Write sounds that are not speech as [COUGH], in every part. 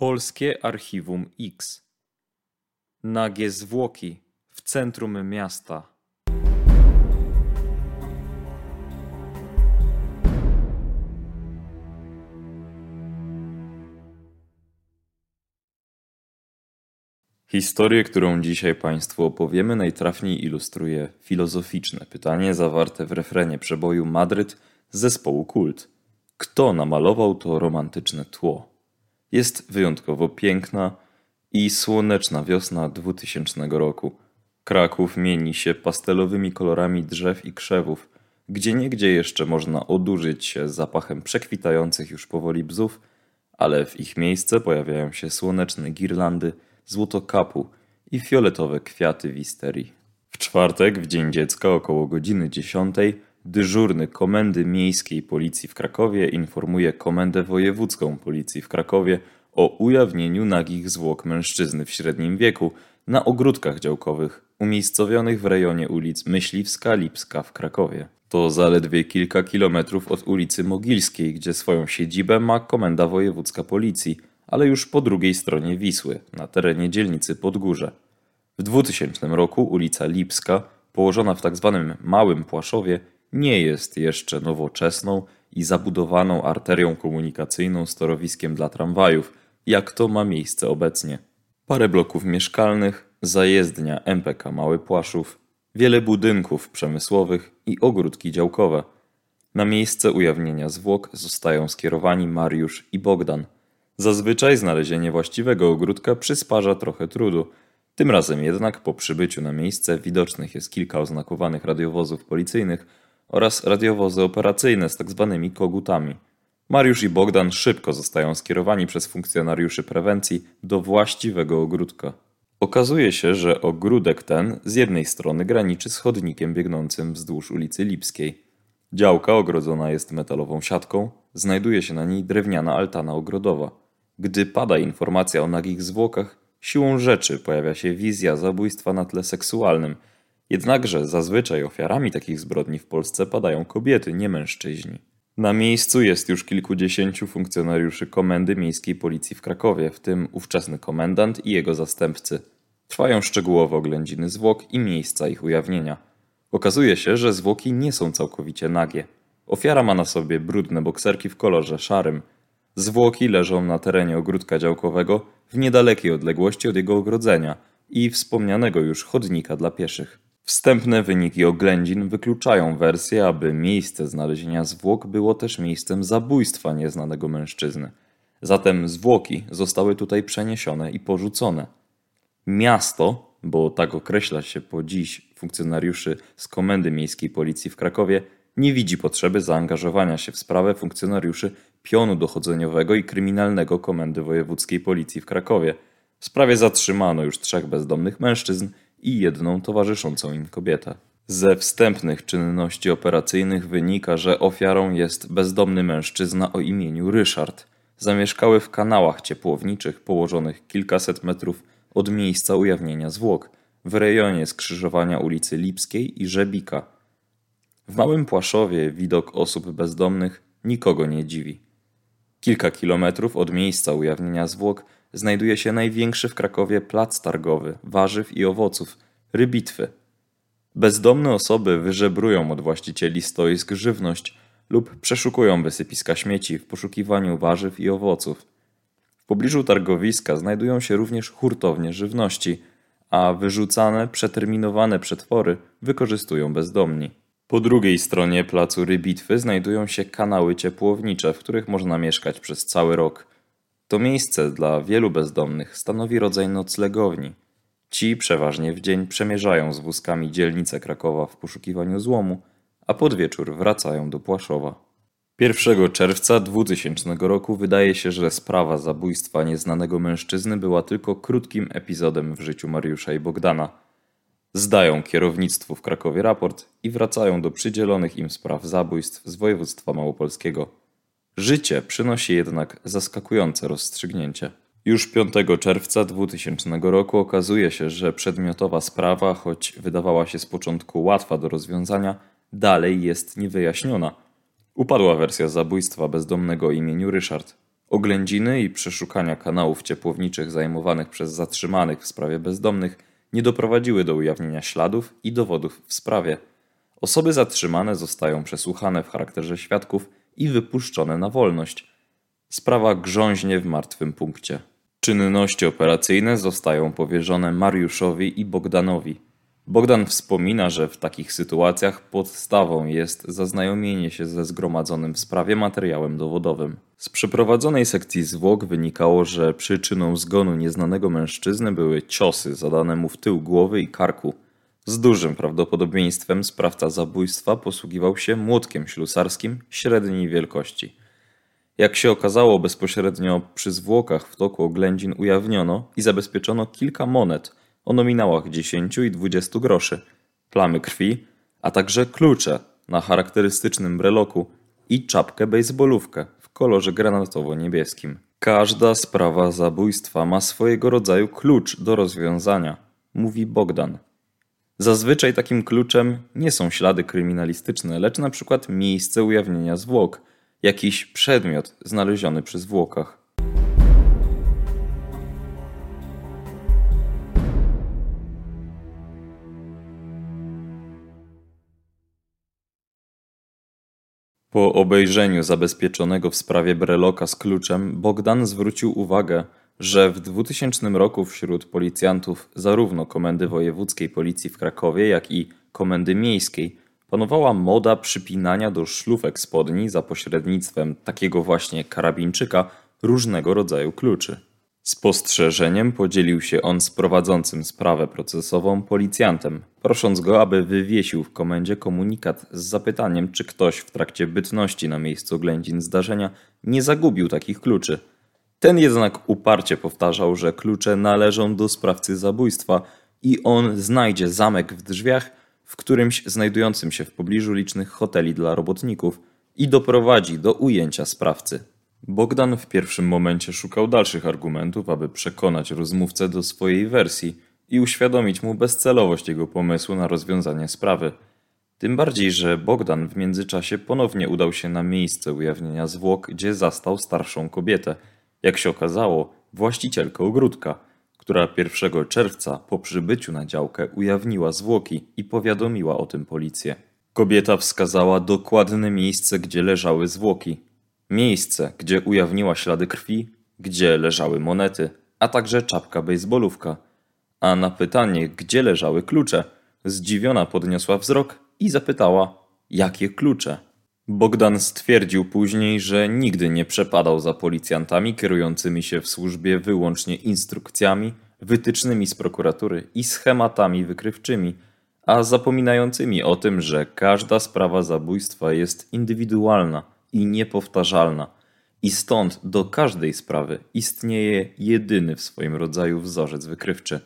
Polskie Archiwum X. Nagie zwłoki w centrum miasta. Historię, którą dzisiaj Państwu opowiemy, najtrafniej ilustruje filozoficzne pytanie zawarte w refrenie przeboju Madryt zespołu Kult. Kto namalował to romantyczne tło? Jest wyjątkowo piękna i słoneczna wiosna 2000 roku. Kraków mieni się pastelowymi kolorami drzew i krzewów, gdzie niegdzie jeszcze można odurzyć się zapachem przekwitających już powoli bzów, ale w ich miejsce pojawiają się słoneczne girlandy, złotokapu i fioletowe kwiaty wisterii. W czwartek, w Dzień Dziecka, około godziny 10, dyżurny Komendy Miejskiej Policji w Krakowie informuje Komendę Wojewódzką Policji w Krakowie o ujawnieniu nagich zwłok mężczyzny w średnim wieku na ogródkach działkowych umiejscowionych w rejonie ulic Myśliwska Lipska w Krakowie. To zaledwie kilka kilometrów od ulicy Mogilskiej, gdzie swoją siedzibę ma Komenda Wojewódzka Policji, ale już po drugiej stronie Wisły, na terenie dzielnicy Podgórze. W 2000 roku ulica Lipska, położona w tzw. Tak Małym Płaszowie, nie jest jeszcze nowoczesną i zabudowaną arterią komunikacyjną z torowiskiem dla tramwajów, jak to ma miejsce obecnie. Parę bloków mieszkalnych, zajezdnia MPK Mały Płaszów, wiele budynków przemysłowych i ogródki działkowe. Na miejsce ujawnienia zwłok zostają skierowani Mariusz i Bogdan. Zazwyczaj znalezienie właściwego ogródka przysparza trochę trudu. Tym razem jednak po przybyciu na miejsce widocznych jest kilka oznakowanych radiowozów policyjnych oraz radiowozy operacyjne z tzw. Tak kogutami. Mariusz i Bogdan szybko zostają skierowani przez funkcjonariuszy prewencji do właściwego ogródka. Okazuje się, że ogródek ten z jednej strony graniczy z chodnikiem biegnącym wzdłuż ulicy Lipskiej. Działka ogrodzona jest metalową siatką, znajduje się na niej drewniana altana ogrodowa. Gdy pada informacja o nagich zwłokach, siłą rzeczy pojawia się wizja zabójstwa na tle seksualnym. Jednakże zazwyczaj ofiarami takich zbrodni w Polsce padają kobiety, nie mężczyźni. Na miejscu jest już kilkudziesięciu funkcjonariuszy Komendy Miejskiej Policji w Krakowie, w tym ówczesny komendant i jego zastępcy. Trwają szczegółowe oględziny zwłok i miejsca ich ujawnienia. Okazuje się, że zwłoki nie są całkowicie nagie. Ofiara ma na sobie brudne bokserki w kolorze szarym. Zwłoki leżą na terenie ogródka działkowego w niedalekiej odległości od jego ogrodzenia i wspomnianego już chodnika dla pieszych. Wstępne wyniki oględzin wykluczają wersję, aby miejsce znalezienia zwłok było też miejscem zabójstwa nieznanego mężczyzny. Zatem zwłoki zostały tutaj przeniesione i porzucone. Miasto, bo tak określa się po dziś funkcjonariuszy z Komendy Miejskiej Policji w Krakowie, nie widzi potrzeby zaangażowania się w sprawę funkcjonariuszy pionu dochodzeniowego i kryminalnego Komendy Wojewódzkiej Policji w Krakowie. W sprawie zatrzymano już trzech bezdomnych mężczyzn i jedną towarzyszącą im kobietę. Ze wstępnych czynności operacyjnych wynika, że ofiarą jest bezdomny mężczyzna o imieniu Ryszard. Zamieszkały w kanałach ciepłowniczych położonych kilkaset metrów od miejsca ujawnienia zwłok, w rejonie skrzyżowania ulicy Lipskiej i Żebika. W Małym Płaszowie widok osób bezdomnych nikogo nie dziwi. Kilka kilometrów od miejsca ujawnienia zwłok znajduje się największy w Krakowie plac targowy warzyw i owoców rybitwy. Bezdomne osoby wyżebrują od właścicieli stoisk żywność lub przeszukują wysypiska śmieci w poszukiwaniu warzyw i owoców. W pobliżu targowiska znajdują się również hurtownie żywności, a wyrzucane, przeterminowane przetwory wykorzystują bezdomni. Po drugiej stronie placu Rybitwy znajdują się kanały ciepłownicze, w których można mieszkać przez cały rok. To miejsce dla wielu bezdomnych stanowi rodzaj noclegowni. Ci przeważnie w dzień przemierzają z wózkami dzielnicę Krakowa w poszukiwaniu złomu, a pod wieczór wracają do Płaszowa. 1 czerwca 2000 roku wydaje się, że sprawa zabójstwa nieznanego mężczyzny była tylko krótkim epizodem w życiu Mariusza i Bogdana. Zdają kierownictwu w Krakowie raport i wracają do przydzielonych im spraw zabójstw z województwa małopolskiego. Życie przynosi jednak zaskakujące rozstrzygnięcie. Już 5 czerwca 2000 roku okazuje się, że przedmiotowa sprawa, choć wydawała się z początku łatwa do rozwiązania, dalej jest niewyjaśniona. Upadła wersja zabójstwa bezdomnego imieniu Ryszard. Oględziny i przeszukania kanałów ciepłowniczych zajmowanych przez zatrzymanych w sprawie bezdomnych nie doprowadziły do ujawnienia śladów i dowodów w sprawie. Osoby zatrzymane zostają przesłuchane w charakterze świadków i wypuszczone na wolność. Sprawa grząźnie w martwym punkcie. Czynności operacyjne zostają powierzone Mariuszowi i Bogdanowi. Bogdan wspomina, że w takich sytuacjach podstawą jest zaznajomienie się ze zgromadzonym w sprawie materiałem dowodowym. Z przeprowadzonej sekcji zwłok wynikało, że przyczyną zgonu nieznanego mężczyzny były ciosy zadane mu w tył głowy i karku. Z dużym prawdopodobieństwem sprawca zabójstwa posługiwał się młotkiem ślusarskim średniej wielkości. Jak się okazało, bezpośrednio przy zwłokach w toku oględzin ujawniono i zabezpieczono kilka monet o nominałach 10 i 20 groszy, plamy krwi, a także klucze na charakterystycznym breloku i czapkę bejsbolówkę w kolorze granatowo-niebieskim. Każda sprawa zabójstwa ma swojego rodzaju klucz do rozwiązania, mówi Bogdan. Zazwyczaj takim kluczem nie są ślady kryminalistyczne, lecz na przykład miejsce ujawnienia zwłok, jakiś przedmiot znaleziony przy zwłokach. Po obejrzeniu zabezpieczonego w sprawie breloka z kluczem, Bogdan zwrócił uwagę, że w 2000 roku wśród policjantów zarówno Komendy Wojewódzkiej Policji w Krakowie, jak i Komendy Miejskiej panowała moda przypinania do szlufek spodni za pośrednictwem takiego właśnie karabinczyka różnego rodzaju kluczy. Spostrzeżeniem podzielił się on z prowadzącym sprawę procesową policjantem, prosząc go, aby wywiesił w komendzie komunikat z zapytaniem, czy ktoś w trakcie bytności na miejscu oględzin zdarzenia nie zagubił takich kluczy. Ten jednak uparcie powtarzał, że klucze należą do sprawcy zabójstwa i on znajdzie zamek w drzwiach w którymś znajdującym się w pobliżu licznych hoteli dla robotników i doprowadzi do ujęcia sprawcy. Bogdan w pierwszym momencie szukał dalszych argumentów, aby przekonać rozmówcę do swojej wersji i uświadomić mu bezcelowość jego pomysłu na rozwiązanie sprawy. Tym bardziej, że Bogdan w międzyczasie ponownie udał się na miejsce ujawnienia zwłok, gdzie zastał starszą kobietę, jak się okazało, właścicielkę ogródka, która 1 czerwca po przybyciu na działkę ujawniła zwłoki i powiadomiła o tym policję. Kobieta wskazała dokładne miejsce, gdzie leżały zwłoki, Miejsce, gdzie ujawniła ślady krwi, gdzie leżały monety, a także czapka bejsbolówka. A na pytanie, gdzie leżały klucze, zdziwiona podniosła wzrok i zapytała, jakie klucze. Bogdan stwierdził później, że nigdy nie przepadał za policjantami kierującymi się w służbie wyłącznie instrukcjami, wytycznymi z prokuratury i schematami wykrywczymi, a zapominającymi o tym, że każda sprawa zabójstwa jest indywidualna i niepowtarzalna. I stąd do każdej sprawy istnieje jedyny w swoim rodzaju wzorzec wykrywczy.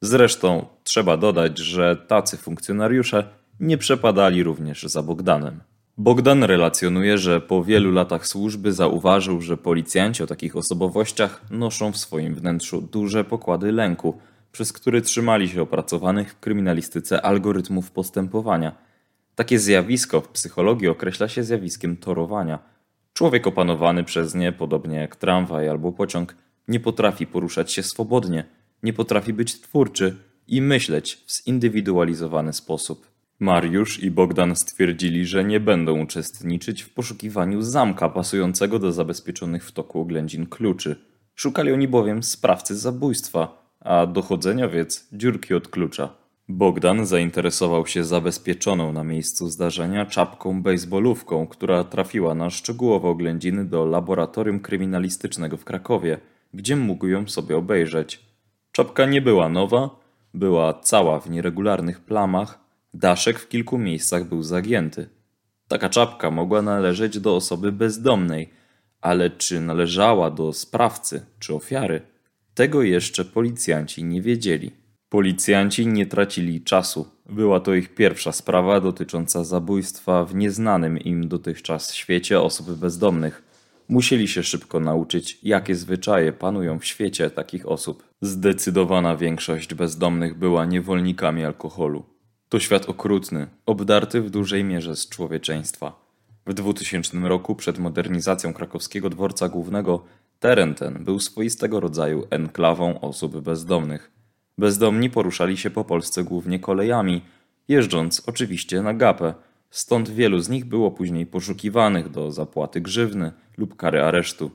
Zresztą trzeba dodać, że tacy funkcjonariusze nie przepadali również za Bogdanem. Bogdan relacjonuje, że po wielu latach służby zauważył, że policjanci o takich osobowościach noszą w swoim wnętrzu duże pokłady lęku, przez który trzymali się opracowanych w kryminalistyce algorytmów postępowania – takie zjawisko w psychologii określa się zjawiskiem torowania. Człowiek opanowany przez nie, podobnie jak tramwaj albo pociąg, nie potrafi poruszać się swobodnie, nie potrafi być twórczy i myśleć w zindywidualizowany sposób. Mariusz i Bogdan stwierdzili, że nie będą uczestniczyć w poszukiwaniu zamka pasującego do zabezpieczonych w toku oględzin kluczy. Szukali oni bowiem sprawcy zabójstwa, a dochodzeniowiec dziurki od klucza. Bogdan zainteresował się zabezpieczoną na miejscu zdarzenia czapką bejsbolówką, która trafiła na szczegółowe oględziny do laboratorium kryminalistycznego w Krakowie, gdzie mógł ją sobie obejrzeć. Czapka nie była nowa, była cała w nieregularnych plamach, daszek w kilku miejscach był zagięty. Taka czapka mogła należeć do osoby bezdomnej, ale czy należała do sprawcy czy ofiary, tego jeszcze policjanci nie wiedzieli. Policjanci nie tracili czasu. Była to ich pierwsza sprawa dotycząca zabójstwa w nieznanym im dotychczas świecie osób bezdomnych. Musieli się szybko nauczyć, jakie zwyczaje panują w świecie takich osób. Zdecydowana większość bezdomnych była niewolnikami alkoholu. To świat okrutny, obdarty w dużej mierze z człowieczeństwa. W 2000 roku, przed modernizacją krakowskiego dworca głównego, teren ten był swoistego rodzaju enklawą osób bezdomnych. Bezdomni poruszali się po Polsce głównie kolejami, jeżdżąc oczywiście na gapę, stąd wielu z nich było później poszukiwanych do zapłaty grzywny lub kary aresztu.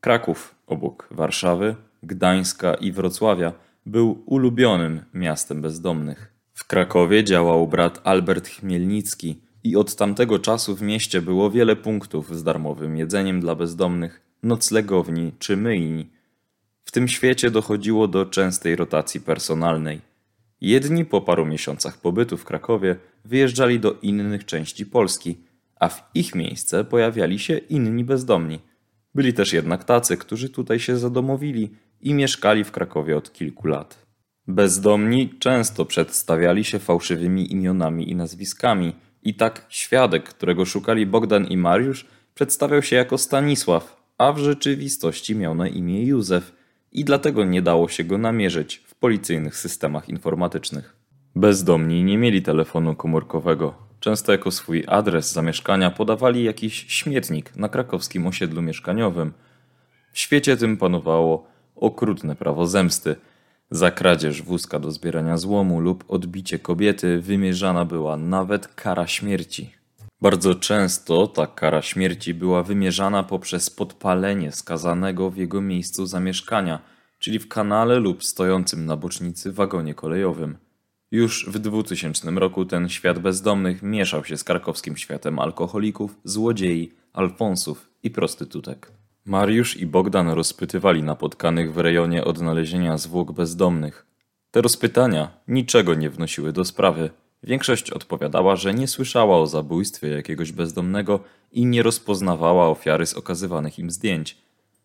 Kraków, obok Warszawy, Gdańska i Wrocławia, był ulubionym miastem bezdomnych. W Krakowie działał brat Albert Chmielnicki i od tamtego czasu w mieście było wiele punktów z darmowym jedzeniem dla bezdomnych, noclegowni czy myjni. W tym świecie dochodziło do częstej rotacji personalnej. Jedni po paru miesiącach pobytu w Krakowie wyjeżdżali do innych części Polski, a w ich miejsce pojawiali się inni bezdomni. Byli też jednak tacy, którzy tutaj się zadomowili i mieszkali w Krakowie od kilku lat. Bezdomni często przedstawiali się fałszywymi imionami i nazwiskami, i tak świadek, którego szukali Bogdan i Mariusz, przedstawiał się jako Stanisław, a w rzeczywistości miał na imię Józef i dlatego nie dało się go namierzyć w policyjnych systemach informatycznych. Bezdomni nie mieli telefonu komórkowego. Często jako swój adres zamieszkania podawali jakiś śmietnik na krakowskim osiedlu mieszkaniowym. W świecie tym panowało okrutne prawo zemsty. Za kradzież wózka do zbierania złomu lub odbicie kobiety wymierzana była nawet kara śmierci. Bardzo często ta kara śmierci była wymierzana poprzez podpalenie skazanego w jego miejscu zamieszkania, czyli w kanale lub stojącym na bocznicy wagonie kolejowym. Już w 2000 roku ten świat bezdomnych mieszał się z krakowskim światem alkoholików, złodziei, alfonsów i prostytutek. Mariusz i Bogdan rozpytywali napotkanych w rejonie odnalezienia zwłok bezdomnych. Te rozpytania niczego nie wnosiły do sprawy. Większość odpowiadała, że nie słyszała o zabójstwie jakiegoś bezdomnego i nie rozpoznawała ofiary z okazywanych im zdjęć.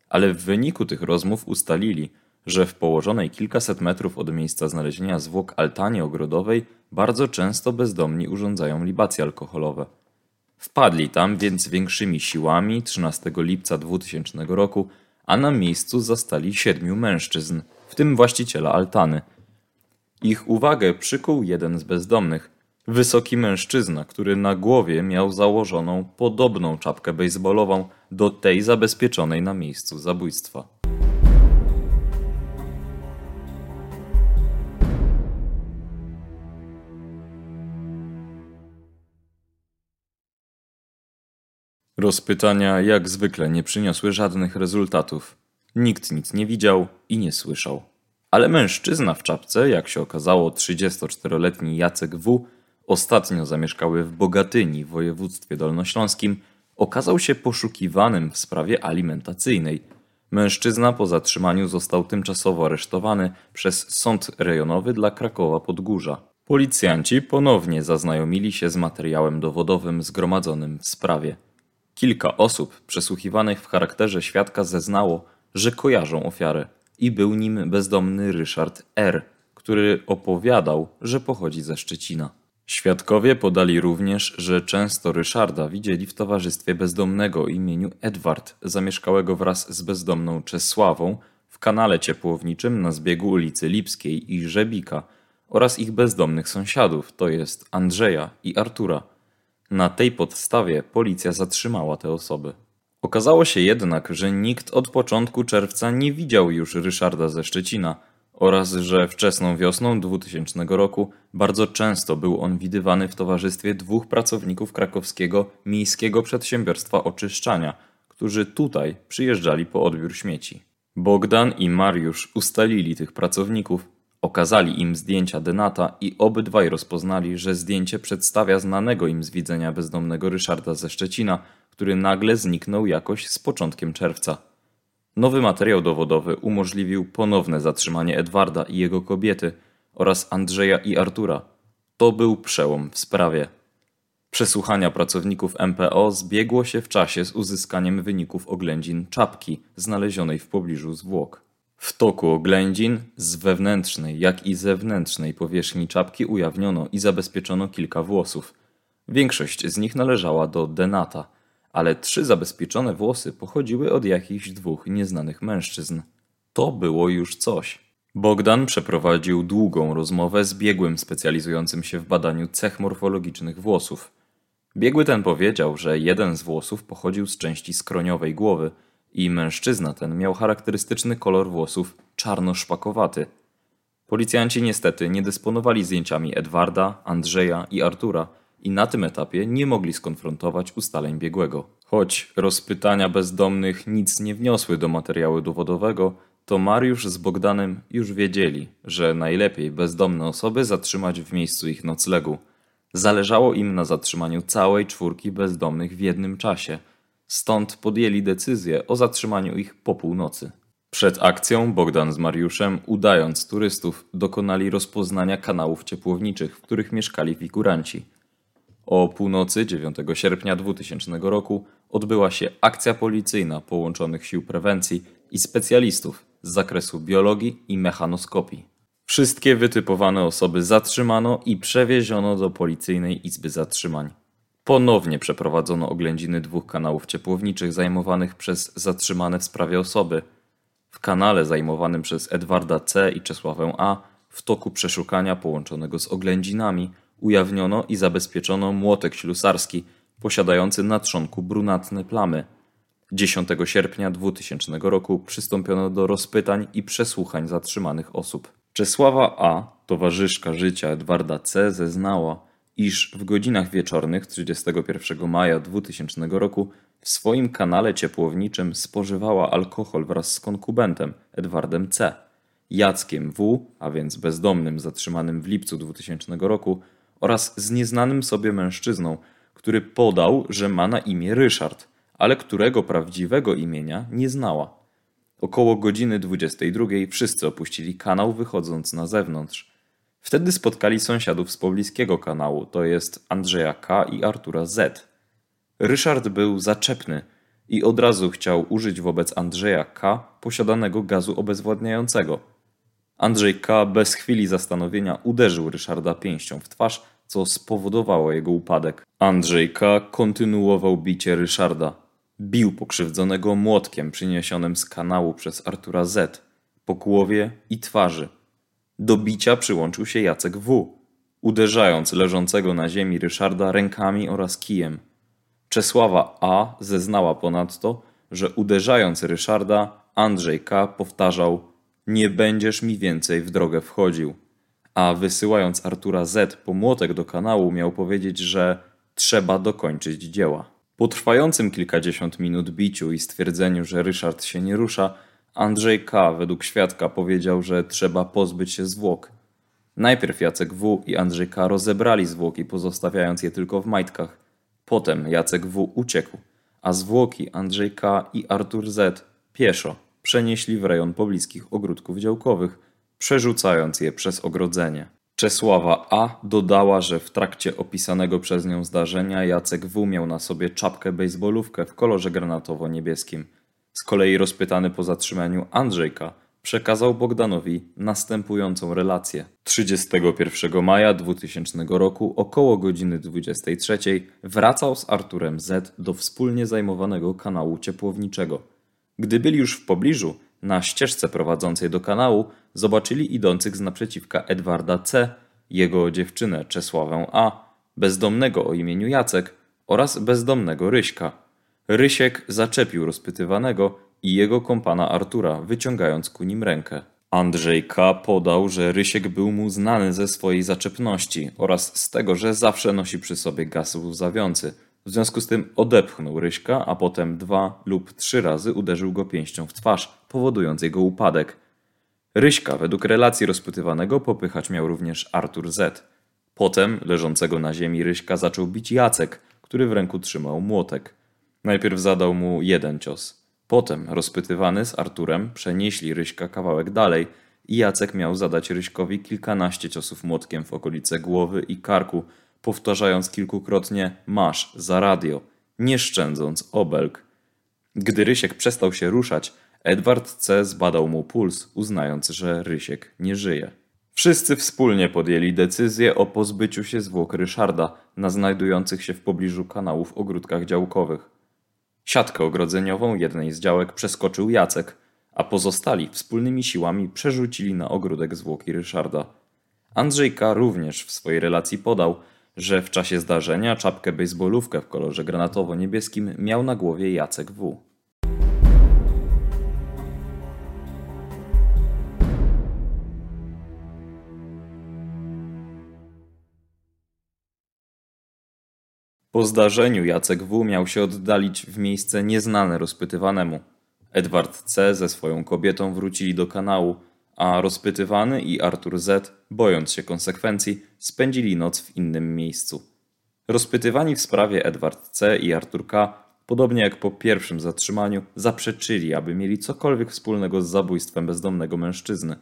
Ale w wyniku tych rozmów ustalili, że w położonej kilkaset metrów od miejsca znalezienia zwłok altanie ogrodowej bardzo często bezdomni urządzają libacje alkoholowe. Wpadli tam więc większymi siłami 13 lipca 2000 roku, a na miejscu zastali siedmiu mężczyzn, w tym właściciela altany. Ich uwagę przykuł jeden z bezdomnych, wysoki mężczyzna, który na głowie miał założoną podobną czapkę bejsbolową do tej zabezpieczonej na miejscu zabójstwa. Rozpytania jak zwykle nie przyniosły żadnych rezultatów. Nikt nic nie widział i nie słyszał. Ale mężczyzna w czapce, jak się okazało 34-letni Jacek W., ostatnio zamieszkały w Bogatyni w województwie dolnośląskim, okazał się poszukiwanym w sprawie alimentacyjnej. Mężczyzna po zatrzymaniu został tymczasowo aresztowany przez Sąd Rejonowy dla Krakowa Podgórza. Policjanci ponownie zaznajomili się z materiałem dowodowym zgromadzonym w sprawie. Kilka osób przesłuchiwanych w charakterze świadka zeznało, że kojarzą ofiarę i był nim bezdomny Ryszard R., który opowiadał, że pochodzi ze Szczecina. Świadkowie podali również, że często Ryszarda widzieli w towarzystwie bezdomnego imieniu Edward, zamieszkałego wraz z bezdomną Czesławą w kanale ciepłowniczym na zbiegu ulicy Lipskiej i Żebika oraz ich bezdomnych sąsiadów, to jest Andrzeja i Artura. Na tej podstawie policja zatrzymała te osoby. Okazało się jednak, że nikt od początku czerwca nie widział już Ryszarda ze Szczecina oraz że wczesną wiosną 2000 roku bardzo często był on widywany w towarzystwie dwóch pracowników krakowskiego miejskiego przedsiębiorstwa oczyszczania, którzy tutaj przyjeżdżali po odbiór śmieci. Bogdan i Mariusz ustalili tych pracowników Okazali im zdjęcia Denata i obydwaj rozpoznali, że zdjęcie przedstawia znanego im z widzenia bezdomnego Ryszarda ze Szczecina, który nagle zniknął jakoś z początkiem czerwca. Nowy materiał dowodowy umożliwił ponowne zatrzymanie Edwarda i jego kobiety oraz Andrzeja i Artura. To był przełom w sprawie. Przesłuchania pracowników MPO zbiegło się w czasie z uzyskaniem wyników oględzin czapki znalezionej w pobliżu zwłok. W toku oględzin z wewnętrznej, jak i zewnętrznej powierzchni czapki ujawniono i zabezpieczono kilka włosów. Większość z nich należała do Denata, ale trzy zabezpieczone włosy pochodziły od jakichś dwóch nieznanych mężczyzn. To było już coś. Bogdan przeprowadził długą rozmowę z biegłym specjalizującym się w badaniu cech morfologicznych włosów. Biegły ten powiedział, że jeden z włosów pochodził z części skroniowej głowy i mężczyzna ten miał charakterystyczny kolor włosów czarno-szpakowaty. Policjanci niestety nie dysponowali zdjęciami Edwarda, Andrzeja i Artura i na tym etapie nie mogli skonfrontować ustaleń biegłego. Choć rozpytania bezdomnych nic nie wniosły do materiału dowodowego, to Mariusz z Bogdanem już wiedzieli, że najlepiej bezdomne osoby zatrzymać w miejscu ich noclegu. Zależało im na zatrzymaniu całej czwórki bezdomnych w jednym czasie, stąd podjęli decyzję o zatrzymaniu ich po północy. Przed akcją Bogdan z Mariuszem, udając turystów, dokonali rozpoznania kanałów ciepłowniczych, w których mieszkali figuranci. O północy 9 sierpnia 2000 roku odbyła się akcja policyjna połączonych sił prewencji i specjalistów z zakresu biologii i mechanoskopii. Wszystkie wytypowane osoby zatrzymano i przewieziono do Policyjnej Izby Zatrzymań. Ponownie przeprowadzono oględziny dwóch kanałów ciepłowniczych zajmowanych przez zatrzymane w sprawie osoby. W kanale zajmowanym przez Edwarda C. i Czesławę A. w toku przeszukania połączonego z oględzinami ujawniono i zabezpieczono młotek ślusarski posiadający na trzonku brunatne plamy. 10 sierpnia 2000 roku przystąpiono do rozpytań i przesłuchań zatrzymanych osób. Czesława A., towarzyszka życia Edwarda C., zeznała, iż w godzinach wieczornych 31 maja 2000 roku w swoim kanale ciepłowniczym spożywała alkohol wraz z konkubentem Edwardem C., Jackiem W., a więc bezdomnym zatrzymanym w lipcu 2000 roku, oraz z nieznanym sobie mężczyzną, który podał, że ma na imię Ryszard, ale którego prawdziwego imienia nie znała. Około godziny 22 wszyscy opuścili kanał, wychodząc na zewnątrz. Wtedy spotkali sąsiadów z pobliskiego kanału, to jest Andrzeja K. i Artura Z. Ryszard był zaczepny i od razu chciał użyć wobec Andrzeja K. posiadanego gazu obezwładniającego. Andrzej K. bez chwili zastanowienia uderzył Ryszarda pięścią w twarz, co spowodowało jego upadek. Andrzej K. kontynuował bicie Ryszarda. Bił pokrzywdzonego młotkiem przyniesionym z kanału przez Artura Z. po głowie i twarzy. Do bicia przyłączył się Jacek W., uderzając leżącego na ziemi Ryszarda rękami oraz kijem. Czesława A. zeznała ponadto, że uderzając Ryszarda, Andrzej K. powtarzał: Nie będziesz mi więcej w drogę wchodził. A wysyłając Artura Z. po młotek do kanału, miał powiedzieć, że trzeba dokończyć dzieła. Po trwającym kilkadziesiąt minut biciu i stwierdzeniu, że Ryszard się nie rusza, Andrzej K. według świadka powiedział, że trzeba pozbyć się zwłok. Najpierw Jacek W. i Andrzej K. rozebrali zwłoki, pozostawiając je tylko w majtkach. Potem Jacek W. uciekł, a zwłoki Andrzej K. i Artur Z. pieszo przenieśli w rejon pobliskich ogródków działkowych, przerzucając je przez ogrodzenie. Czesława A. dodała, że w trakcie opisanego przez nią zdarzenia Jacek W. miał na sobie czapkę bejsbolówkę w kolorze granatowo-niebieskim. Z kolei rozpytany po zatrzymaniu Andrzejka przekazał Bogdanowi następującą relację. 31 maja 2000 roku około godziny 23 wracał z Arturem Z do wspólnie zajmowanego kanału ciepłowniczego. Gdy byli już w pobliżu, na ścieżce prowadzącej do kanału zobaczyli idących z naprzeciwka Edwarda C., jego dziewczynę Czesławę A., bezdomnego o imieniu Jacek oraz bezdomnego Ryśka. Rysiek zaczepił rozpytywanego i jego kompana Artura, wyciągając ku nim rękę. Andrzej K. podał, że Rysiek był mu znany ze swojej zaczepności oraz z tego, że zawsze nosi przy sobie gaz łzawiący. W związku z tym odepchnął Ryśka, a potem dwa lub trzy razy uderzył go pięścią w twarz, powodując jego upadek. Ryśka, według relacji rozpytywanego, popychać miał również Artur Z. Potem, leżącego na ziemi Ryśka, zaczął bić Jacek, który w ręku trzymał młotek. Najpierw zadał mu jeden cios. Potem, rozpytywany z Arturem, przenieśli Ryśka kawałek dalej i Jacek miał zadać Ryśkowi kilkanaście ciosów młotkiem w okolice głowy i karku, powtarzając kilkukrotnie masz za radio, nie szczędząc obelg. Gdy Rysiek przestał się ruszać, Edward C. zbadał mu puls, uznając, że Rysiek nie żyje. Wszyscy wspólnie podjęli decyzję o pozbyciu się zwłok Ryszarda na znajdujących się w pobliżu kanałów ogródkach działkowych. Siatkę ogrodzeniową jednej z działek przeskoczył Jacek, a pozostali wspólnymi siłami przerzucili na ogródek zwłoki Ryszarda. Andrzej K. również w swojej relacji podał, że w czasie zdarzenia czapkę bejsbolówkę w kolorze granatowo-niebieskim miał na głowie Jacek W. Po zdarzeniu Jacek W. miał się oddalić w miejsce nieznane rozpytywanemu. Edward C. ze swoją kobietą wrócili do kanału, a rozpytywany i Artur Z., bojąc się konsekwencji, spędzili noc w innym miejscu. Rozpytywani w sprawie Edward C. i Artur K., podobnie jak po pierwszym zatrzymaniu, zaprzeczyli, aby mieli cokolwiek wspólnego z zabójstwem bezdomnego mężczyzny.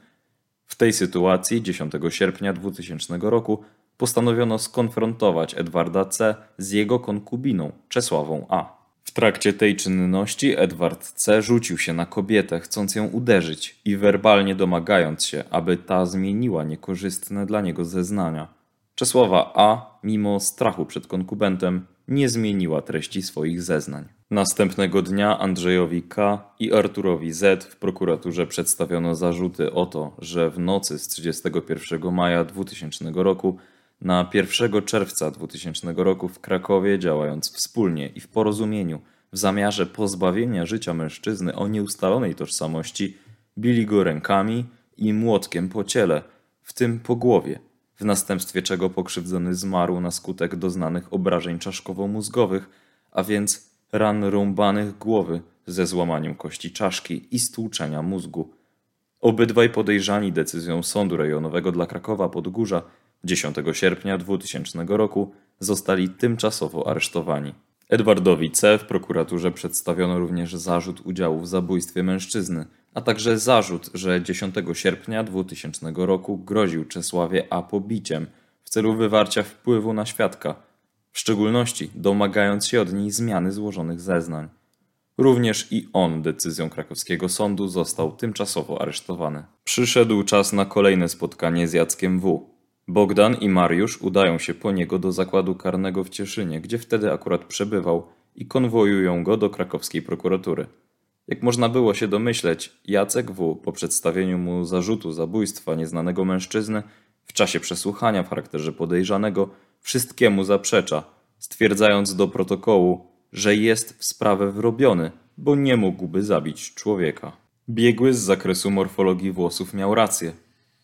W tej sytuacji 10 sierpnia 2000 roku postanowiono skonfrontować Edwarda C. z jego konkubiną Czesławą A. W trakcie tej czynności Edward C. rzucił się na kobietę, chcąc ją uderzyć i werbalnie domagając się, aby ta zmieniła niekorzystne dla niego zeznania. Czesława A., mimo strachu przed konkubentem, nie zmieniła treści swoich zeznań. Następnego dnia Andrzejowi K. i Arturowi Z. w prokuraturze przedstawiono zarzuty o to, że w nocy z 31 maja 2000 roku na 1 czerwca 2000 roku w Krakowie, działając wspólnie i w porozumieniu, w zamiarze pozbawienia życia mężczyzny o nieustalonej tożsamości, bili go rękami i młotkiem po ciele, w tym po głowie, w następstwie czego pokrzywdzony zmarł na skutek doznanych obrażeń czaszkowo-mózgowych, a więc ran rąbanych głowy ze złamaniem kości czaszki i stłuczenia mózgu. Obydwaj podejrzani decyzją Sądu Rejonowego dla Krakowa Podgórza 10 sierpnia 2000 roku zostali tymczasowo aresztowani. Edwardowi C. w prokuraturze przedstawiono również zarzut udziału w zabójstwie mężczyzny, a także zarzut, że 10 sierpnia 2000 roku groził Czesławie A. pobiciem w celu wywarcia wpływu na świadka, w szczególności domagając się od niej zmiany złożonych zeznań. Również i on decyzją krakowskiego sądu został tymczasowo aresztowany. Przyszedł czas na kolejne spotkanie z Jackiem W. Bogdan i Mariusz udają się po niego do zakładu karnego w Cieszynie, gdzie wtedy akurat przebywał i konwojują go do krakowskiej prokuratury. Jak można było się domyśleć, Jacek W. po przedstawieniu mu zarzutu zabójstwa nieznanego mężczyzny w czasie przesłuchania w charakterze podejrzanego wszystkiemu zaprzecza, stwierdzając do protokołu, że jest w sprawę wrobiony, bo nie mógłby zabić człowieka. Biegły z zakresu morfologii włosów miał rację.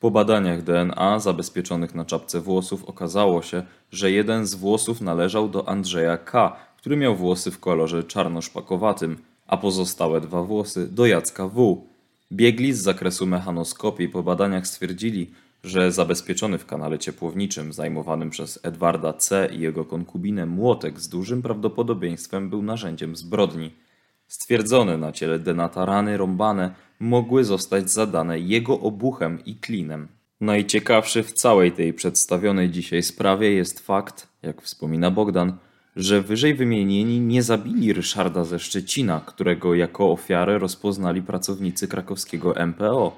Po badaniach DNA zabezpieczonych na czapce włosów okazało się, że jeden z włosów należał do Andrzeja K., który miał włosy w kolorze czarno-szpakowatym, a pozostałe dwa włosy do Jacka W. Biegli z zakresu mechanoskopii po badaniach stwierdzili, że zabezpieczony w kanale ciepłowniczym zajmowanym przez Edwarda C. i jego konkubinę młotek z dużym prawdopodobieństwem był narzędziem zbrodni. Stwierdzone na ciele Denata rany rąbane mogły zostać zadane jego obuchem i klinem. Najciekawszy w całej tej przedstawionej dzisiaj sprawie jest fakt, jak wspomina Bogdan, że wyżej wymienieni nie zabili Ryszarda ze Szczecina, którego jako ofiarę rozpoznali pracownicy krakowskiego MPO.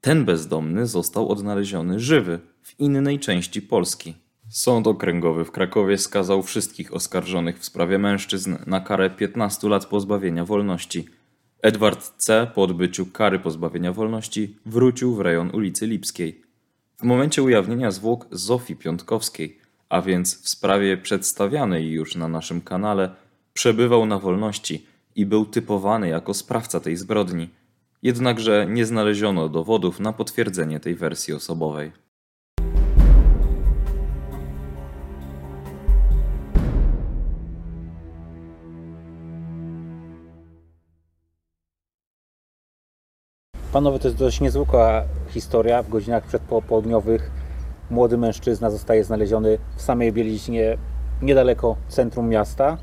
Ten bezdomny został odnaleziony żywy w innej części Polski. Sąd Okręgowy w Krakowie skazał wszystkich oskarżonych w sprawie mężczyzn na karę 15 lat pozbawienia wolności. Edward C. po odbyciu kary pozbawienia wolności wrócił w rejon ulicy Lipskiej. W momencie ujawnienia zwłok Zofii Piątkowskiej, a więc w sprawie przedstawianej już na naszym kanale, przebywał na wolności i był typowany jako sprawca tej zbrodni. Jednakże nie znaleziono dowodów na potwierdzenie tej wersji osobowej. Panowie, to jest dość niezwykła historia. W godzinach przedpołudniowych młody mężczyzna zostaje znaleziony w samej bieliźnie niedaleko centrum miasta.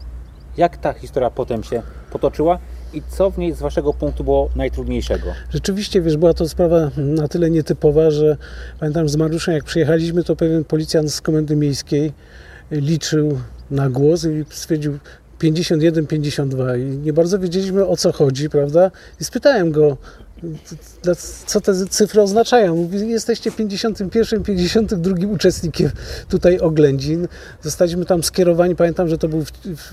Jak ta historia potem się potoczyła i co w niej z Waszego punktu było najtrudniejszego? Rzeczywiście, wiesz, była to sprawa na tyle nietypowa, że pamiętam z Mariuszem, jak przyjechaliśmy, to pewien policjant z Komendy Miejskiej liczył na głos i stwierdził 51, 52 i nie bardzo wiedzieliśmy o co chodzi, prawda? I spytałem go, co te cyfry oznaczają. Mówi, jesteście 51, 52 uczestnikiem tutaj oględzin. Zostaliśmy tam skierowani, pamiętam, że to był w,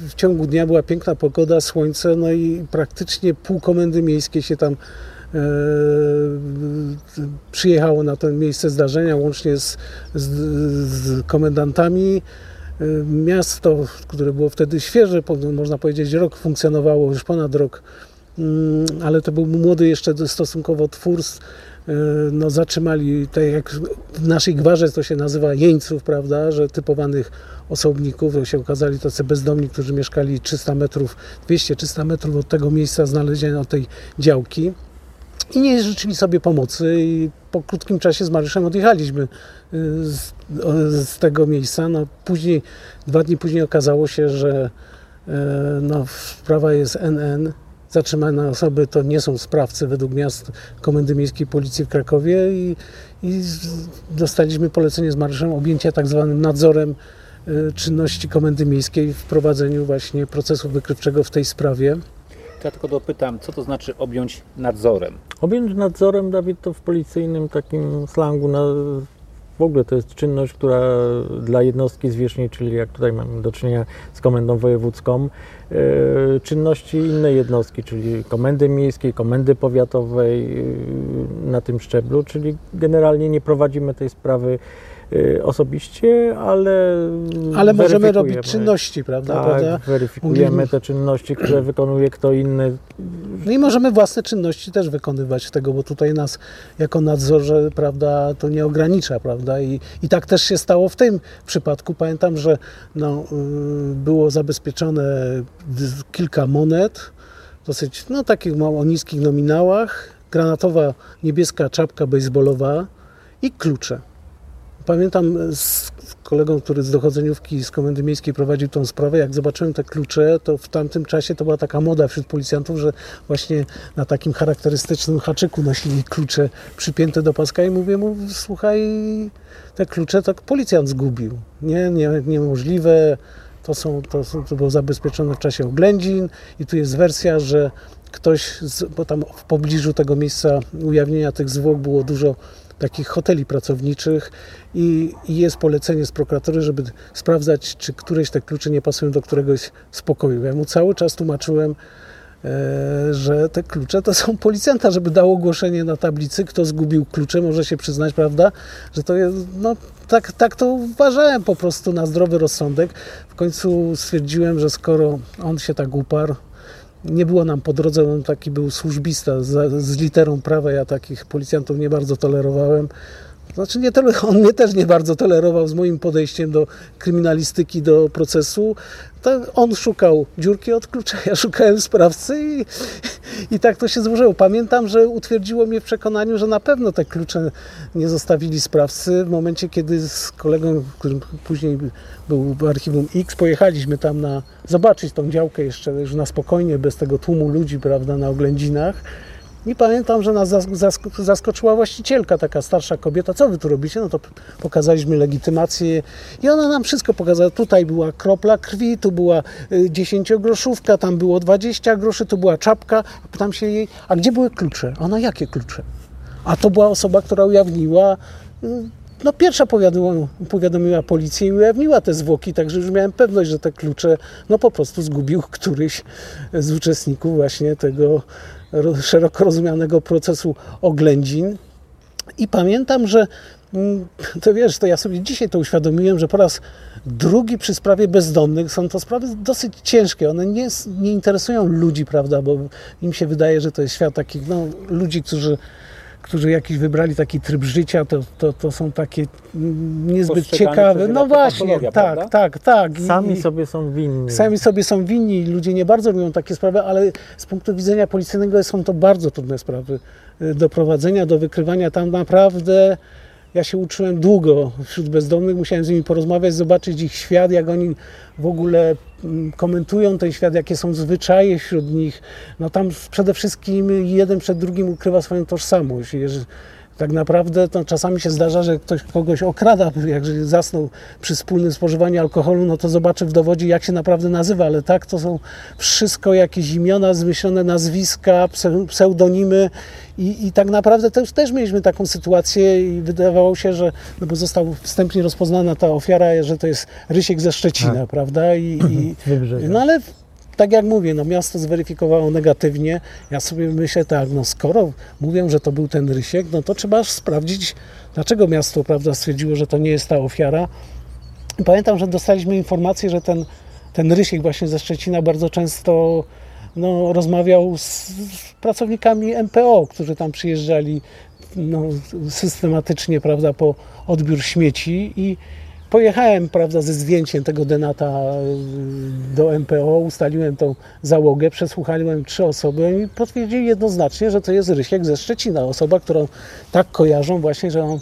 w, ciągu dnia, była piękna pogoda, słońce, no i praktycznie pół komendy miejskiej się tam e, przyjechało na to miejsce zdarzenia, łącznie z, z, z komendantami. Miasto, które było wtedy świeże, można powiedzieć rok funkcjonowało, już ponad rok, ale to był młody jeszcze stosunkowo twór, no, zatrzymali, tak jak w naszej gwarze to się nazywa jeńców, prawda, że typowanych osobników, się okazali tacy bezdomni, którzy mieszkali 300 metrów, 200-300 metrów od tego miejsca znalezienia tej działki i nie życzyli sobie pomocy i po krótkim czasie z Mariuszem odjechaliśmy y, z, z, tego miejsca. No, później, dwa dni później okazało się, że e, no, sprawa jest NN. Zatrzymane osoby to nie są sprawcy według miast Komendy Miejskiej Policji w Krakowie i, i dostaliśmy polecenie z Mariuszem objęcia tak zwanym nadzorem y, czynności Komendy Miejskiej w prowadzeniu właśnie procesu wykrywczego w tej sprawie. Ja tylko dopytam, co to znaczy objąć nadzorem? Objąć nadzorem, Dawid, to w policyjnym takim slangu na, w ogóle to jest czynność, która dla jednostki zwierzchniej, czyli jak tutaj mamy do czynienia z komendą wojewódzką, e, czynności innej jednostki, czyli komendy miejskiej, komendy powiatowej e, na tym szczeblu, czyli generalnie nie prowadzimy tej sprawy osobiście, ale. Ale możemy robić czynności, prawda? Tak, prawda? weryfikujemy te czynności, które wykonuje kto inny. No i możemy własne czynności też wykonywać tego, bo tutaj nas jako nadzorze, prawda, to nie ogranicza, prawda? I, i tak też się stało w tym przypadku. Pamiętam, że no, y, było zabezpieczone kilka monet, dosyć, no takich o niskich nominałach, granatowa niebieska czapka baseballowa i klucze. Pamiętam z kolegą, który z dochodzeniówki z Komendy Miejskiej prowadził tą sprawę, jak zobaczyłem te klucze, to w tamtym czasie to była taka moda wśród policjantów, że właśnie na takim charakterystycznym haczyku nosili klucze przypięte do paska i mówię mu, słuchaj, te klucze tak policjant zgubił. Nie, nie niemożliwe. To, są, to, to było zabezpieczone w czasie oględzin i tu jest wersja, że ktoś, z, bo tam w pobliżu tego miejsca ujawnienia tych zwłok było dużo takich hoteli pracowniczych i, i, jest polecenie z prokuratury, żeby sprawdzać, czy któreś te klucze nie pasują do któregoś z pokoju. Ja mu cały czas tłumaczyłem, e, że te klucze to są policjanta, żeby dał ogłoszenie na tablicy, kto zgubił klucze, może się przyznać, prawda, że to jest, no tak, tak to uważałem po prostu na zdrowy rozsądek. W końcu stwierdziłem, że skoro on się tak uparł, nie było nam po drodze, on taki był służbista z, z literą prawa, ja takich policjantów nie bardzo tolerowałem. Znaczy nie, on mnie też nie bardzo tolerował z moim podejściem do kryminalistyki, do procesu. To on szukał dziurki od klucza, ja szukałem sprawcy i, i tak to się złożyło. Pamiętam, że utwierdziło mnie w przekonaniu, że na pewno te klucze nie zostawili sprawcy. W momencie, kiedy z kolegą, którym później był w archiwum X, pojechaliśmy tam na zobaczyć tą działkę jeszcze już na spokojnie, bez tego tłumu ludzi, prawda, na oględzinach. I pamiętam, że nas zaskoczyła właścicielka, taka starsza kobieta. Co wy tu robicie? No to pokazaliśmy legitymację i ona nam wszystko pokazała. Tutaj była kropla krwi, tu była y, dziesięciogroszówka, tam było 20 groszy, tu była czapka. Pytam się jej, a gdzie były klucze? Ona, jakie klucze? A to była osoba, która ujawniła y, no pierwsza powiadomiła, powiadomiła policję i ujawniła te zwłoki, także już miałem pewność, że te klucze no po prostu zgubił któryś z uczestników właśnie tego szeroko rozumianego procesu oględzin. I pamiętam, że mm, to wiesz, to ja sobie dzisiaj to uświadomiłem, że po raz drugi przy sprawie bezdomnych są to sprawy dosyć ciężkie. One nie, nie interesują ludzi, prawda, bo im się wydaje, że to jest świat takich no, ludzi, którzy którzy jakiś wybrali taki tryb życia, to, to, to są takie niezbyt ciekawe. No właśnie, tak, prawda? tak, tak. I, sami sobie są winni. Sami sobie są winni. Ludzie nie bardzo lubią takie sprawy, ale z punktu widzenia policyjnego są to bardzo trudne sprawy y, do prowadzenia, do wykrywania. Tam naprawdę ja się uczyłem długo wśród bezdomnych, musiałem z nimi porozmawiać, zobaczyć ich świat, jak oni w ogóle mm, komentują ten świat, jakie są zwyczaje wśród nich. No tam przede wszystkim jeden przed drugim ukrywa swoją tożsamość. Tak naprawdę to czasami się zdarza, że ktoś kogoś okrada, jak zasnął przy wspólnym spożywaniu alkoholu, no to zobaczy w dowodzie, jak się naprawdę nazywa, ale tak, to są wszystko jakieś imiona, zmyślone nazwiska, pseudonimy i, i tak naprawdę też, też mieliśmy taką sytuację i wydawało się, że, no bo został wstępnie rozpoznana ta ofiara, że to jest Rysiek ze Szczecina, tak. prawda? I, i, [CLEARS THROAT] no ale tak jak mówię, no miasto zweryfikowało negatywnie. Ja sobie myślę tak, no skoro mówią, że to był ten Rysiek, no to trzeba sprawdzić, dlaczego miasto prawda, stwierdziło, że to nie jest ta ofiara. Pamiętam, że dostaliśmy informację, że ten, ten Rysiek właśnie ze Szczecina bardzo często no, rozmawiał z, z pracownikami MPO, którzy tam przyjeżdżali no, systematycznie prawda, po odbiór śmieci i pojechałem prawda, ze zdjęciem tego denata y, do MPO, ustaliłem tą załogę, przesłuchałem trzy osoby i potwierdzili jednoznacznie, że to jest Rysiek ze Szczecina, osoba, którą tak kojarzą właśnie, że on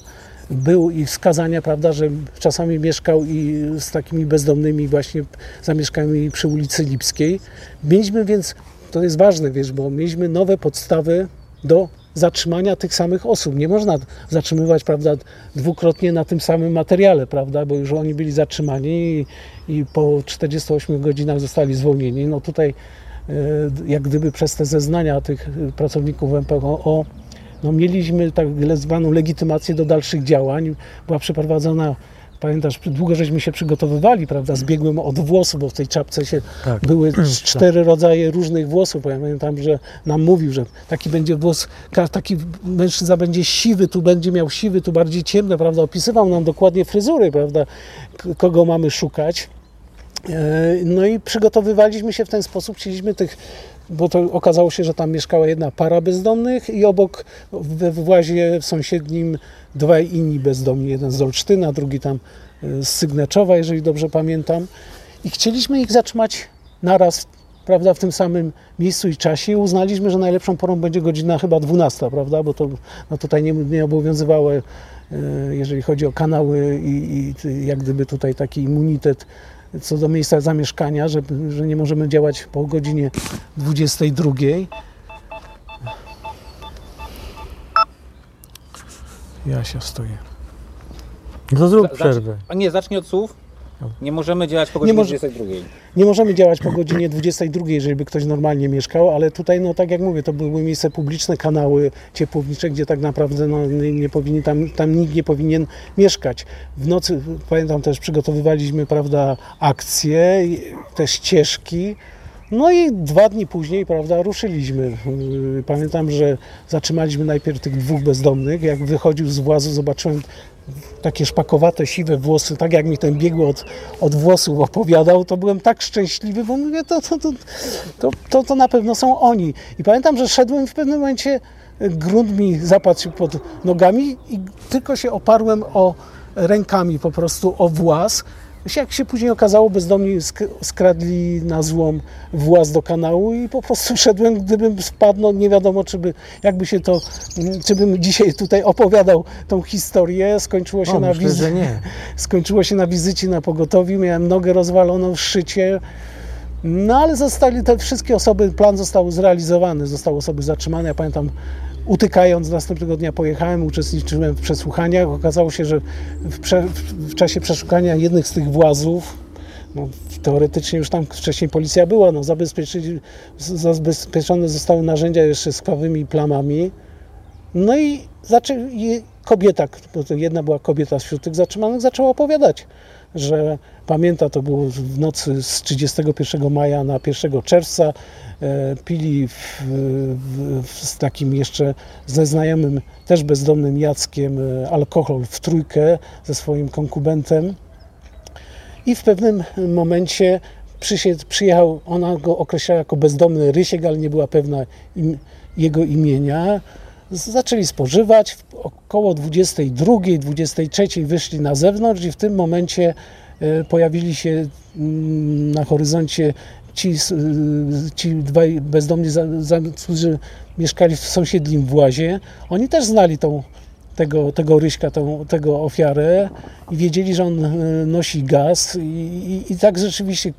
był i wskazania, prawda, że czasami mieszkał i z takimi bezdomnymi właśnie zamieszkami przy ulicy Lipskiej. Mieliśmy więc, to jest ważne, wiesz, bo mieliśmy nowe podstawy do zatrzymania tych samych osób. Nie można zatrzymywać, prawda, dwukrotnie na tym samym materiale, prawda, bo już oni byli zatrzymani i, i po 48 godzinach zostali zwolnieni. No tutaj e, jak gdyby przez te zeznania tych pracowników MPO no mieliśmy tak zwaną legitymację do dalszych działań. Była przeprowadzona Pamiętasz, długo żeśmy się przygotowywali, prawda, z biegłym od włosu, bo w tej czapce się tak. były [CLEARS THROAT] cztery rodzaje różnych włosów. Pamiętam, że nam mówił, że taki będzie włos, taki mężczyzna będzie siwy, tu będzie miał siwy, tu bardziej ciemne, prawda. Opisywał nam dokładnie fryzury, prawda, kogo mamy szukać. E, no i przygotowywaliśmy się w ten sposób, chcieliśmy tych bo to okazało się, że tam mieszkała jedna para bezdomnych i obok we włazie sąsiednim dwaj inni bezdomni, jeden z Olsztyna, drugi tam e, z Sygneczowa, jeżeli dobrze pamiętam. I chcieliśmy ich zatrzymać naraz, prawda, w tym samym miejscu i czasie. Uznaliśmy, że najlepszą porą będzie godzina chyba 12, prawda, bo to no tutaj nie, nie obowiązywało, e, jeżeli chodzi o kanały i, i jak gdyby tutaj taki immunitet co do miejsca zamieszkania, że, że nie możemy działać po godzinie 22. Ja się stoję. To zrób przerwę. A nie, zacznij od słów. Nie możemy działać po godzinie może, 22. Nie możemy działać po godzinie 22, jeżeli by ktoś normalnie mieszkał, ale tutaj, no tak jak mówię, to były miejsca publiczne, kanały ciepłownicze, gdzie tak naprawdę no, nie powinien, tam, tam nikt nie powinien mieszkać. W nocy, pamiętam też, przygotowywaliśmy, prawda, akcje, te ścieżki, no i dwa dni później, prawda, ruszyliśmy. Pamiętam, że zatrzymaliśmy najpierw tych dwóch bezdomnych. Jak wychodził z włazu, zobaczyłem takie szpakowate, siwe włosy, tak jak mi ten biegły od, od włosów opowiadał, to byłem tak szczęśliwy, bo mówię, to, to, to, to, to, na pewno są oni. I pamiętam, że szedłem w pewnym momencie, grunt mi się pod nogami i tylko się oparłem o rękami po prostu o włas jak się później okazało, bezdomni skradli na złom właz do kanału i po prostu [LAUGHS] szedłem, gdybym spadł, no nie wiadomo, czy by, jakby się to, czy bym dzisiaj tutaj opowiadał tą historię. Skończyło się, o, na, myślę, [LAUGHS] skończyło się na wizycie na pogotowiu, miałem nogę rozwaloną w szycie. No ale zostali te wszystkie osoby, plan został zrealizowany, zostały osoby zatrzymane. Ja pamiętam Utykając następnego dnia pojechałem, uczestniczyłem w przesłuchaniach. Okazało się, że w, prze, w czasie przeszukania jednych z tych włazów, no, teoretycznie już tam wcześniej policja była, no, zabezpieczone zostały narzędzia jeszcze z krwawymi plamami. No i, zaczę, kobieta, jedna była kobieta wśród tych zatrzymanych, zaczęła opowiadać że pamięta, to było w nocy z 31 maja na 1 czerwca. E, pili w, w, z takim jeszcze ze znajomym, też bezdomnym Jackiem e, alkohol w trójkę ze swoim konkubentem. I w pewnym momencie przyjechał, ona go określała jako bezdomny Rysiek, ale nie była pewna im, jego imienia. Zaczęli spożywać, około 22, 23 wyszli na zewnątrz i w tym momencie e, pojawili się mm, na horyzoncie ci, ci dwaj bezdomni, którzy mieszkali w sąsiednim włazie. Oni też znali tą, tego, tego ryśka, tą, tego ofiarę i wiedzieli, że on e, nosi gaz i, i, i tak rzeczywiście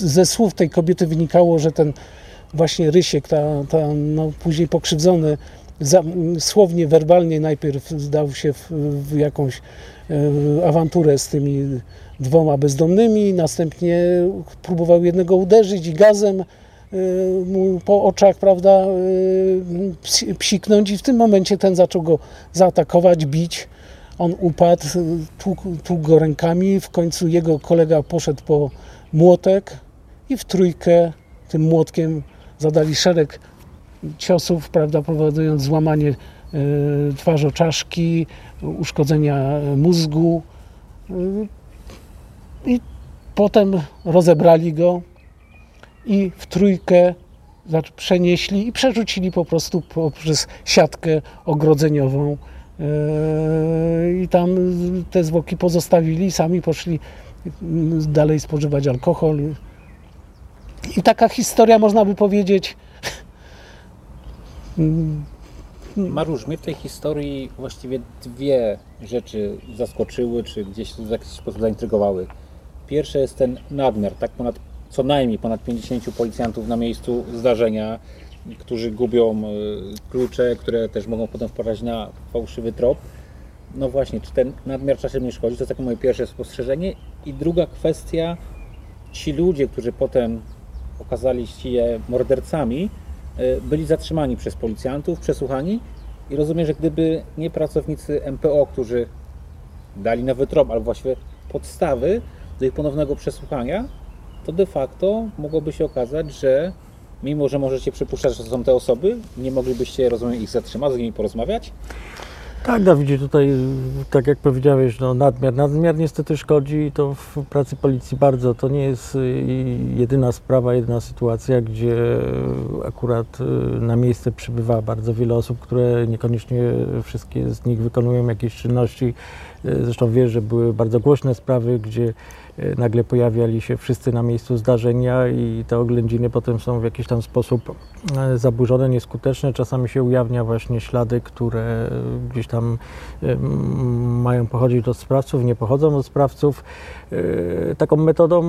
ze słów tej kobiety wynikało, że ten właśnie Rysiek, ta, ta no, później pokrzywdzony, za, słownie, werbalnie najpierw zdał się w, w jakąś e, awanturę z tymi dwoma bezdomnymi, następnie próbował jednego uderzyć i gazem e, mu po oczach, prawda, e, psiknąć i w tym momencie ten zaczął go zaatakować, bić. On upadł, tłukł, tłukł go rękami, w końcu jego kolega poszedł po młotek i w trójkę tym młotkiem zadali szereg ciosów, prawda, powodując złamanie e, czaszki, uszkodzenia mózgu. E, I potem rozebrali go i w trójkę przenieśli i przerzucili po prostu poprzez siatkę ogrodzeniową. E, I tam te zwłoki pozostawili, sami poszli dalej spożywać alkohol. I taka historia, można by powiedzieć. Mariusz, mnie w tej historii właściwie dwie rzeczy zaskoczyły, czy gdzieś w jakiś sposób zaintrygowały. Pierwsze jest ten nadmiar, tak ponad, co najmniej ponad 50 policjantów na miejscu zdarzenia, którzy gubią e, klucze, które też mogą potem wpaść na fałszywy trop. No właśnie, czy ten nadmiar czasem nie szkodzi? To jest takie moje pierwsze spostrzeżenie. I druga kwestia, ci ludzie, którzy potem okazali się mordercami, e, byli zatrzymani przez policjantów, przesłuchani i rozumiem, że gdyby nie pracownicy MPO, którzy dali nowy trop, albo właściwie podstawy do ich ponownego przesłuchania, to de facto mogłoby się okazać, że mimo, że możecie przypuszczać, że to są te osoby, nie moglibyście, rozumiem, ich zatrzymać, z nimi porozmawiać? Tak, Dawidzie, tutaj, tak jak powiedziałeś, no, nadmiar. Nadmiar niestety szkodzi i to w pracy policji bardzo. To nie jest y, jedyna sprawa, jedyna sytuacja, gdzie akurat y, na miejsce przybywa bardzo wiele osób, które niekoniecznie wszystkie z nich wykonują jakieś czynności. Y, zresztą wiesz, że były bardzo głośne sprawy, gdzie nagle pojawiali się wszyscy na miejscu zdarzenia i te oględziny potem są w jakiś tam sposób e, zaburzone, nieskuteczne. Czasami się ujawnia właśnie ślady, które gdzieś tam e, mają pochodzić od sprawców, nie pochodzą od sprawców. Taką metodą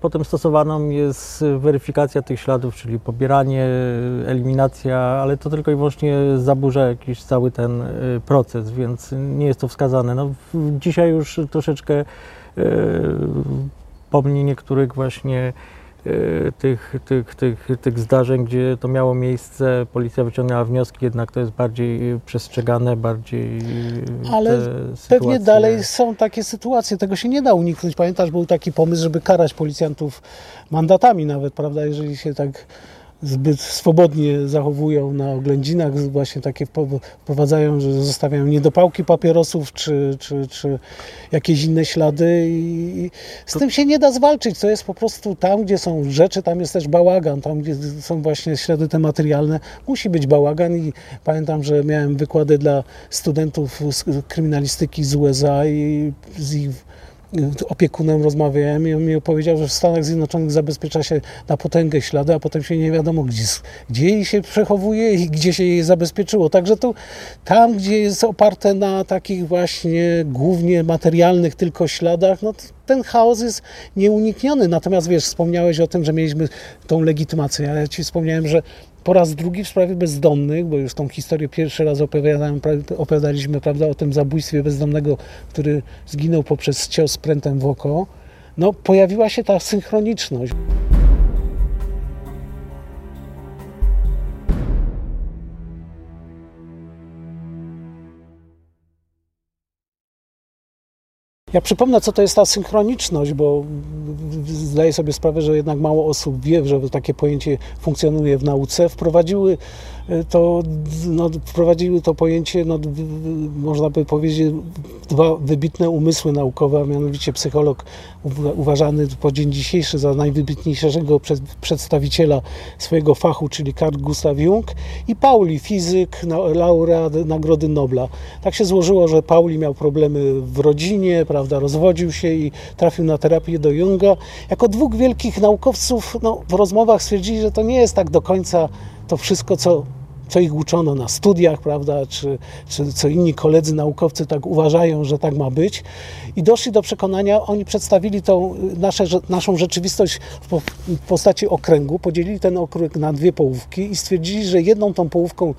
potem stosowaną jest weryfikacja tych śladów, czyli pobieranie, eliminacja, ale to tylko i wyłącznie zaburza jakiś cały ten proces, więc nie jest to wskazane. No, dzisiaj już troszeczkę pomni niektórych właśnie e, tych, tych, tych, tych zdarzeń, gdzie to miało miejsce, policja wyciągnęła wnioski, jednak to jest bardziej przestrzegane, bardziej. Ale pewnie dalej są takie sytuacje, tego się nie da uniknąć. Pamiętasz, był taki pomysł, żeby karać policjantów mandatami nawet, prawda, jeżeli się tak zbyt swobodnie zachowują na oględzinach, właśnie takie wprowadzają, że zostawiają niedopałki papierosów czy, czy, czy jakieś inne ślady i z to... tym się nie da zwalczyć. To jest po prostu tam, gdzie są rzeczy, tam jest też bałagan, tam gdzie są właśnie ślady te materialne, musi być bałagan i pamiętam, że miałem wykłady dla studentów z kryminalistyki z USA i z ich opiekunem rozmawiałem i on mi opowiedział, że w Stanach Zjednoczonych zabezpiecza się na potęgę ślady, a potem się nie wiadomo, gdzie, gdzie jej się przechowuje i gdzie się jej zabezpieczyło. Także to tam, gdzie jest oparte na takich właśnie głównie materialnych tylko śladach, no ten chaos jest nieunikniony. Natomiast wiesz, wspomniałeś o tym, że mieliśmy tą legitymację. Ja ci wspomniałem, że po raz drugi w sprawie bezdomnych, bo już tą historię pierwszy raz opowiadaliśmy prawda, o tym zabójstwie bezdomnego, który zginął poprzez cios prętem w oko, no, pojawiła się ta synchroniczność. Ja przypomnę, co to jest ta synchroniczność, bo zdaję sobie sprawę, że jednak mało osób wie, że takie pojęcie funkcjonuje w nauce. Wprowadziły to no, wprowadziły to pojęcie, no, można by powiedzieć, dwa wybitne umysły naukowe, a mianowicie psycholog uważany po dzień dzisiejszy za najwybitniejszego przedstawiciela swojego fachu, czyli Carl Gustav Jung i Pauli, fizyk, laureat Nagrody Nobla. Tak się złożyło, że Pauli miał problemy w rodzinie, prawda, rozwodził się i trafił na terapię do Junga. Jako dwóch wielkich naukowców no, w rozmowach stwierdzili, że to nie jest tak do końca to wszystko, co co ich uczono na studiach, prawda, czy, czy co inni koledzy naukowcy tak uważają, że tak ma być. I doszli do przekonania, oni przedstawili tą nasze, naszą rzeczywistość w postaci okręgu, podzielili ten okręg na dwie połówki i stwierdzili, że jedną tą połówką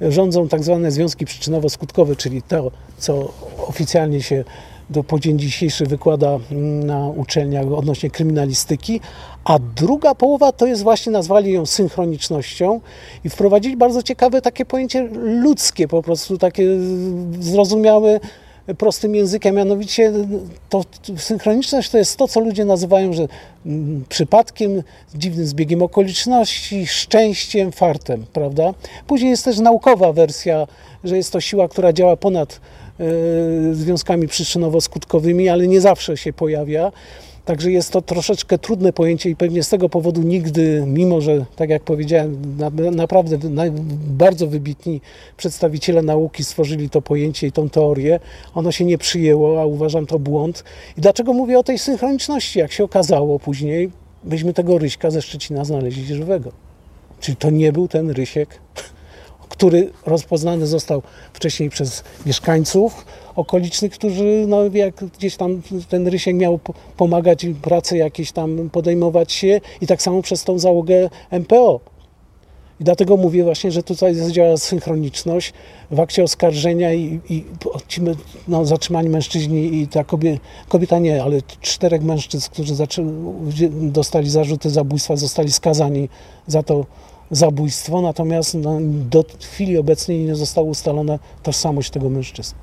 rządzą tak zwane związki przyczynowo-skutkowe, czyli to, co oficjalnie się do po dzień dzisiejszy wykłada na uczelniach odnośnie kryminalistyki, a druga połowa to jest właśnie, nazwali ją synchronicznością i wprowadzili bardzo ciekawe takie pojęcie ludzkie, po prostu takie zrozumiałe prostym językiem, mianowicie to synchroniczność to jest to, co ludzie nazywają, że mm, przypadkiem, dziwnym zbiegiem okoliczności, szczęściem, fartem, prawda? Później jest też naukowa wersja, że jest to siła, która działa ponad związkami przyczynowo-skutkowymi, ale nie zawsze się pojawia. Także jest to troszeczkę trudne pojęcie i pewnie z tego powodu nigdy, mimo że, tak jak powiedziałem, na, naprawdę na, bardzo wybitni przedstawiciele nauki stworzyli to pojęcie i tą teorię, ono się nie przyjęło, a uważam to błąd. I dlaczego mówię o tej synchroniczności? Jak się okazało później, byśmy tego Ryśka ze Szczecina znaleźli żywego. Czyli to nie był ten Rysiek, który rozpoznany został wcześniej przez mieszkańców okolicznych, którzy no, jak gdzieś tam ten Rysiek miał pomagać im prace jakieś tam podejmować się i tak samo przez tą załogę MPO. I dlatego mówię właśnie, że tutaj zadziała synchroniczność w akcie oskarżenia i, i no, zatrzymani mężczyźni i ta kobieta, kobieta nie, ale czterech mężczyzn, którzy dostali zarzuty zabójstwa, zostali skazani za to zabójstwo, natomiast no, do chwili obecnej nie została ustalona tożsamość tego mężczyzny.